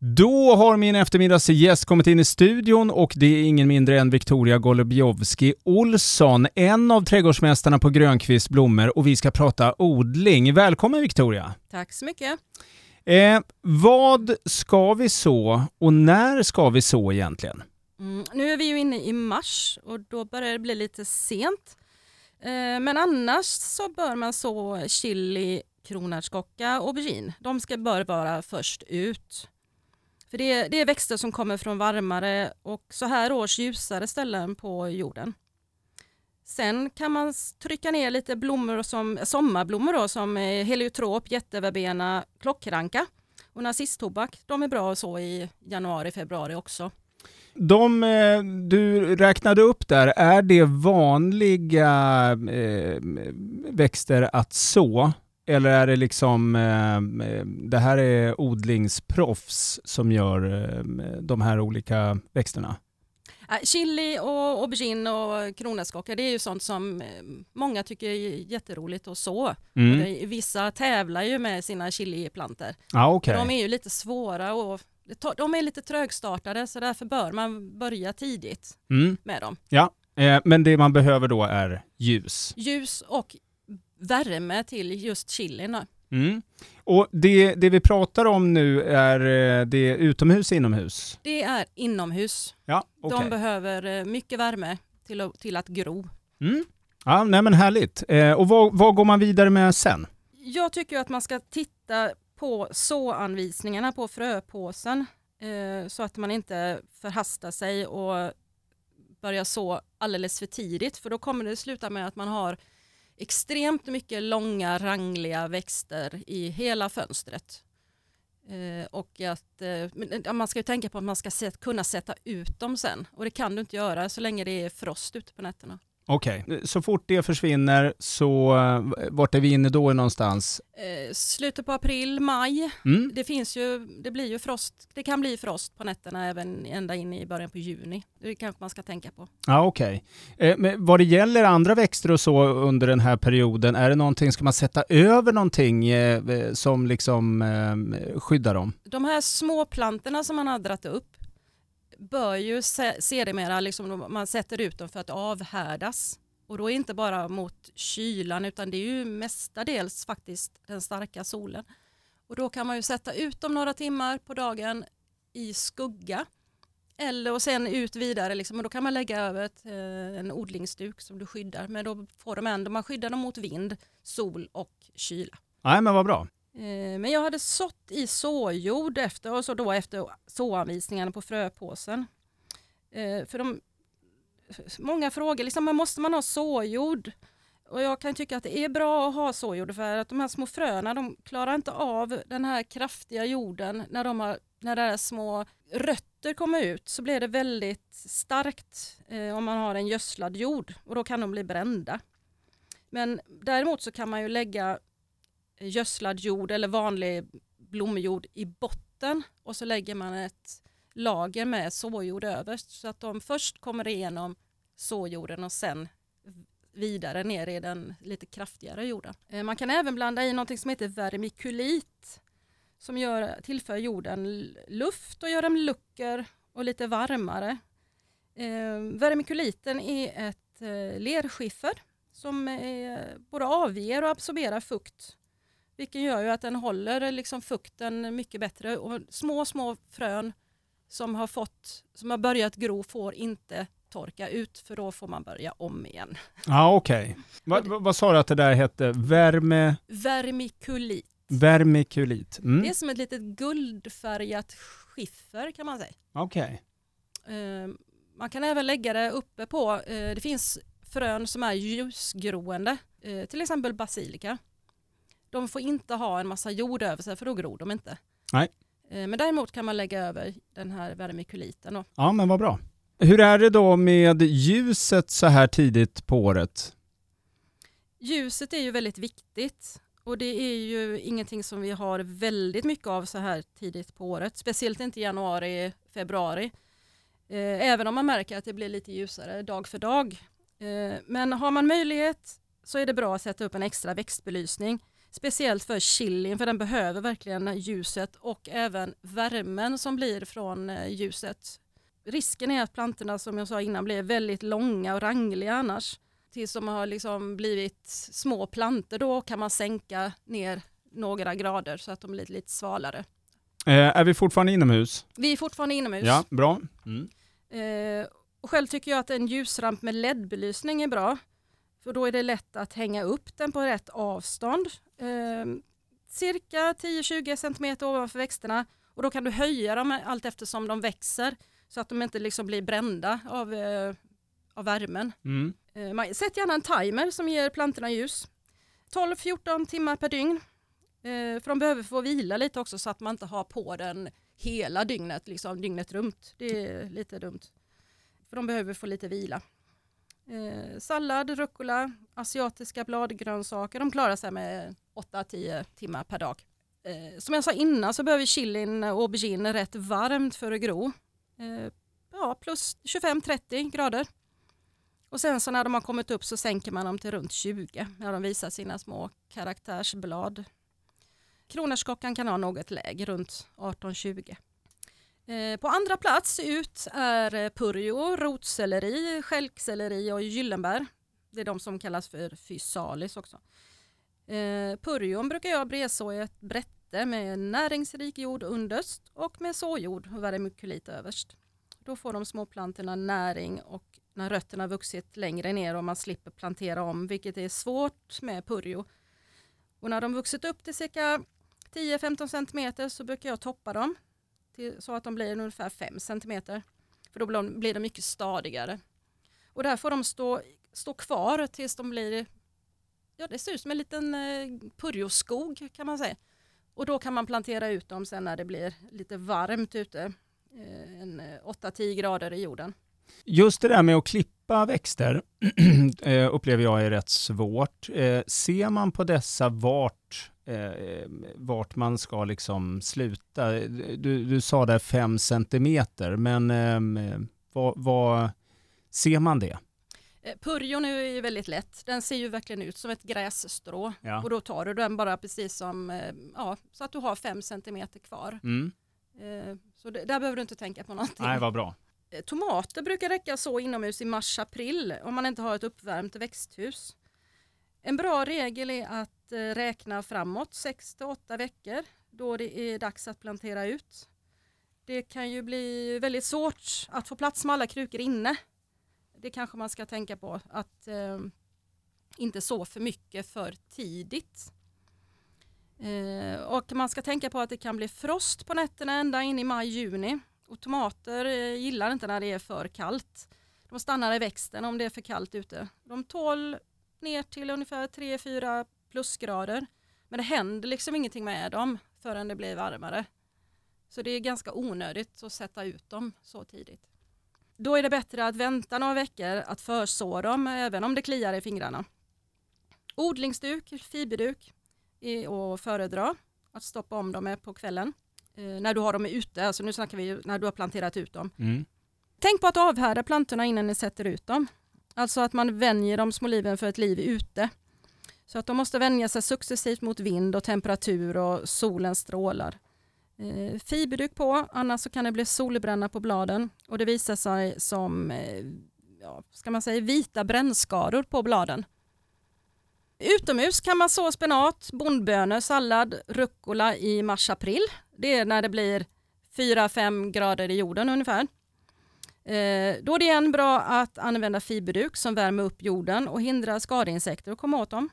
Då har min eftermiddagsgäst kommit in i studion och det är ingen mindre än Victoria Golubjovski Olsson, en av trädgårdsmästarna på Grönqvist blommor och vi ska prata odling. Välkommen Victoria! Tack så mycket! Eh, vad ska vi så och när ska vi så egentligen? Mm, nu är vi ju inne i mars och då börjar det bli lite sent. Eh, men annars så bör man så chili, kronärtskocka och aubergine. De ska bör vara först ut. För det är, det är växter som kommer från varmare och så här års ljusare ställen på jorden. Sen kan man trycka ner lite blommor som sommarblommor då, som eh, heliotrop, jätteverbena, klockranka och nazisttobak. De är bra så i januari, februari också. De eh, du räknade upp där, är det vanliga eh, växter att så? Eller är det liksom, eh, det här är odlingsproffs som gör eh, de här olika växterna? Chili och aubergine och kronärtskocka det är ju sånt som många tycker är jätteroligt att så. Mm. Vissa tävlar ju med sina chiliplanter. Ah, okay. De är ju lite svåra och de är lite trögstartade så därför bör man börja tidigt mm. med dem. Ja, eh, men det man behöver då är ljus? Ljus och värme till just chilin. Mm. Och det, det vi pratar om nu, är eh, det utomhus inomhus? Det är inomhus. Ja, okay. De behöver eh, mycket värme till att, till att gro. Mm. Ja, nej men härligt. Eh, och vad, vad går man vidare med sen? Jag tycker att man ska titta på såanvisningarna på fröpåsen eh, så att man inte förhastar sig och börjar så alldeles för tidigt för då kommer det sluta med att man har extremt mycket långa rangliga växter i hela fönstret. Eh, och att eh, eh man ska ju tänka på att man ska set, kunna sätta ut dem sen och det kan du inte göra så länge det är frost ute på nätterna. Okej, okay. så fort det försvinner så vart är vi inne då någonstans? Eh, slutet på april, maj. Mm. Det finns ju, det blir ju frost, det kan bli frost på nätterna även ända in i början på juni. Det kanske man ska tänka på. Ja, okej. Okay. Eh, vad det gäller andra växter och så under den här perioden, är det någonting, ska man sätta över någonting eh, som liksom eh, skyddar dem? De här små plantorna som man har dragit upp, bör ju sedermera, liksom, man sätter ut dem för att avhärdas. Och då inte bara mot kylan utan det är ju mestadels faktiskt den starka solen. Och då kan man ju sätta ut dem några timmar på dagen i skugga. Eller och sen ut vidare liksom, och då kan man lägga över ett, eh, en odlingsduk som du skyddar. Men då får de ändå, man skyddar dem mot vind, sol och kyla. Nej men vad bra. Eh, men jag hade sått i såjord efter, och så då efter såanvisningarna på fröpåsen. Eh, för de, många frågar, liksom, måste man ha såjord? Och jag kan tycka att det är bra att ha såjord för att de här små fröna de klarar inte av den här kraftiga jorden när, de har, när deras små rötter kommer ut så blir det väldigt starkt eh, om man har en gödslad jord och då kan de bli brända. Men däremot så kan man ju lägga gödslad jord eller vanlig blomjord i botten och så lägger man ett lager med såjord överst så att de först kommer igenom såjorden och sen vidare ner i den lite kraftigare jorden. Eh, man kan även blanda i något som heter vermikulit som gör, tillför jorden luft och gör den lucker och lite varmare. Eh, vermikuliten är ett eh, lerskiffer som eh, både avger och absorberar fukt vilket gör ju att den håller liksom fukten mycket bättre och små, små frön som har, fått, som har börjat gro får inte torka ut för då får man börja om igen. Ja, Okej. Okay. Va, vad sa du att det där hette? Värme... Vermikulit. Vermikulit. Mm. Det är som ett litet guldfärgat skiffer kan man säga. Okej. Okay. Uh, man kan även lägga det uppe på, uh, det finns frön som är ljusgroende, uh, till exempel basilika. De får inte ha en massa jord över sig för då gror de inte. Nej. Eh, men däremot kan man lägga över den här vermikuliten. Då. Ja, men vad bra. Hur är det då med ljuset så här tidigt på året? Ljuset är ju väldigt viktigt och det är ju ingenting som vi har väldigt mycket av så här tidigt på året. Speciellt inte januari, februari. Eh, även om man märker att det blir lite ljusare dag för dag. Eh, men har man möjlighet så är det bra att sätta upp en extra växtbelysning Speciellt för chilin för den behöver verkligen ljuset och även värmen som blir från eh, ljuset. Risken är att plantorna som jag sa innan blir väldigt långa och rangliga annars. Tills de har liksom blivit små plantor då kan man sänka ner några grader så att de blir lite svalare. Eh, är vi fortfarande inomhus? Vi är fortfarande inomhus. Ja, bra. Mm. Eh, och själv tycker jag att en ljusramp med LED-belysning är bra. För då är det lätt att hänga upp den på rätt avstånd. Eh, cirka 10-20 cm ovanför växterna. Och då kan du höja dem allt eftersom de växer. Så att de inte liksom blir brända av, eh, av värmen. Mm. Eh, sätt gärna en timer som ger plantorna ljus. 12-14 timmar per dygn. Eh, för de behöver få vila lite också så att man inte har på den hela dygnet, liksom dygnet runt. Det är lite dumt. För de behöver få lite vila. Eh, sallad, rucola, asiatiska bladgrönsaker, de klarar sig med 8-10 timmar per dag. Eh, som jag sa innan så behöver chilin och aubergine rätt varmt för att gro. Eh, ja, plus 25-30 grader. Och sen så när de har kommit upp så sänker man dem till runt 20 när de visar sina små karaktärsblad. Kronärtskockan kan ha något läge, runt 18-20. Eh, på andra plats ut är eh, purjo, rotselleri, stjälkselleri och gyllenbär. Det är de som kallas för fysalis också. Eh, Purjon brukar jag bredså i ett brätte med näringsrik jord underst och med såjord och vermikulit överst. Då får de små plantorna näring och när rötterna vuxit längre ner och man slipper plantera om, vilket är svårt med purjo. Och när de vuxit upp till cirka 10-15 cm så brukar jag toppa dem till, så att de blir ungefär 5 cm. För då blir de mycket stadigare. Och där får de stå, stå kvar tills de blir, ja det ser ut som en liten eh, purjoskog kan man säga. Och då kan man plantera ut dem sen när det blir lite varmt ute, eh, en eh, 8-10 grader i jorden. Just det där med att klippa växter upplever jag är rätt svårt. Ser man på dessa vart, eh, vart man ska liksom sluta? Du, du sa där fem centimeter, men vad, vad ser man det? Purjon är ju väldigt lätt. Den ser ju verkligen ut som ett grässtrå ja. och då tar du den bara precis som, ja, så att du har fem centimeter kvar. Mm. Så det, där behöver du inte tänka på någonting. Nej, vad bra. Eh, tomater brukar räcka så inomhus i mars-april om man inte har ett uppvärmt växthus. En bra regel är att eh, räkna framåt 6-8 veckor då det är dags att plantera ut. Det kan ju bli väldigt svårt att få plats med alla krukor inne. Det kanske man ska tänka på att eh, inte så för mycket för tidigt. Eh, och man ska tänka på att det kan bli frost på nätterna ända in i maj-juni och tomater eh, gillar inte när det är för kallt. De stannar i växten om det är för kallt ute. De tål ner till ungefär 3-4 plusgrader. Men det händer liksom ingenting med dem förrän det blir varmare. Så det är ganska onödigt att sätta ut dem så tidigt. Då är det bättre att vänta några veckor att förså dem även om det kliar i fingrarna. Odlingsduk, fiberduk är att föredra att stoppa om dem med på kvällen eh, när du har dem ute, alltså nu snackar vi när du har planterat ut dem. Mm. Tänk på att avhärda plantorna innan ni sätter ut dem. Alltså att man vänjer de små liven för ett liv ute. Så att de måste vänja sig successivt mot vind och temperatur och solens strålar. Eh, fiberduk på, annars så kan det bli solbränna på bladen och det visar sig som eh, ja, ska man säga, vita brännskador på bladen. Utomhus kan man så spenat, bondbönor, sallad, rucola i mars-april. Det är när det blir 4-5 grader i jorden ungefär. Eh, då är det igen bra att använda fiberduk som värmer upp jorden och hindrar skadeinsekter att komma åt dem.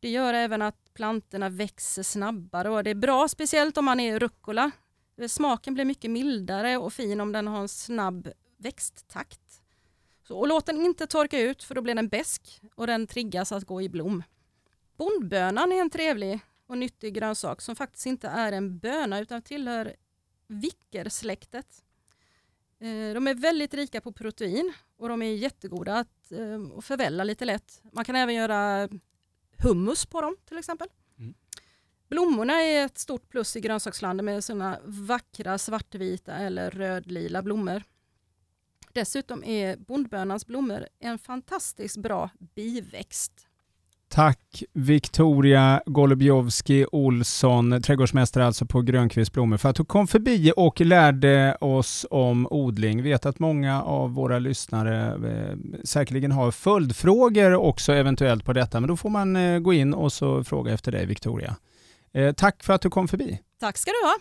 Det gör även att plantorna växer snabbare och det är bra speciellt om man är rucola. Eh, smaken blir mycket mildare och fin om den har en snabb växttakt. Så, och låt den inte torka ut för då blir den besk och den triggas att gå i blom. Bondbönan är en trevlig och nyttig grönsak som faktiskt inte är en böna utan tillhör vickersläktet. Eh, de är väldigt rika på protein och de är jättegoda att, eh, förvälla lite lätt. Man kan även göra hummus på dem till exempel. Mm. Blommorna är ett stort plus i grönsakslandet med sådana vackra svartvita eller rödlila blommor. Dessutom är bondbönans blommor en fantastiskt bra biväxt. Tack Victoria Golubjovski Olsson, trädgårdsmästare alltså på Grönqvist Blommor, för att du kom förbi och lärde oss om odling. Vet att många av våra lyssnare eh, säkerligen har följdfrågor också eventuellt på detta, men då får man eh, gå in och så fråga efter dig Victoria. Eh, tack för att du kom förbi. Tack ska du ha.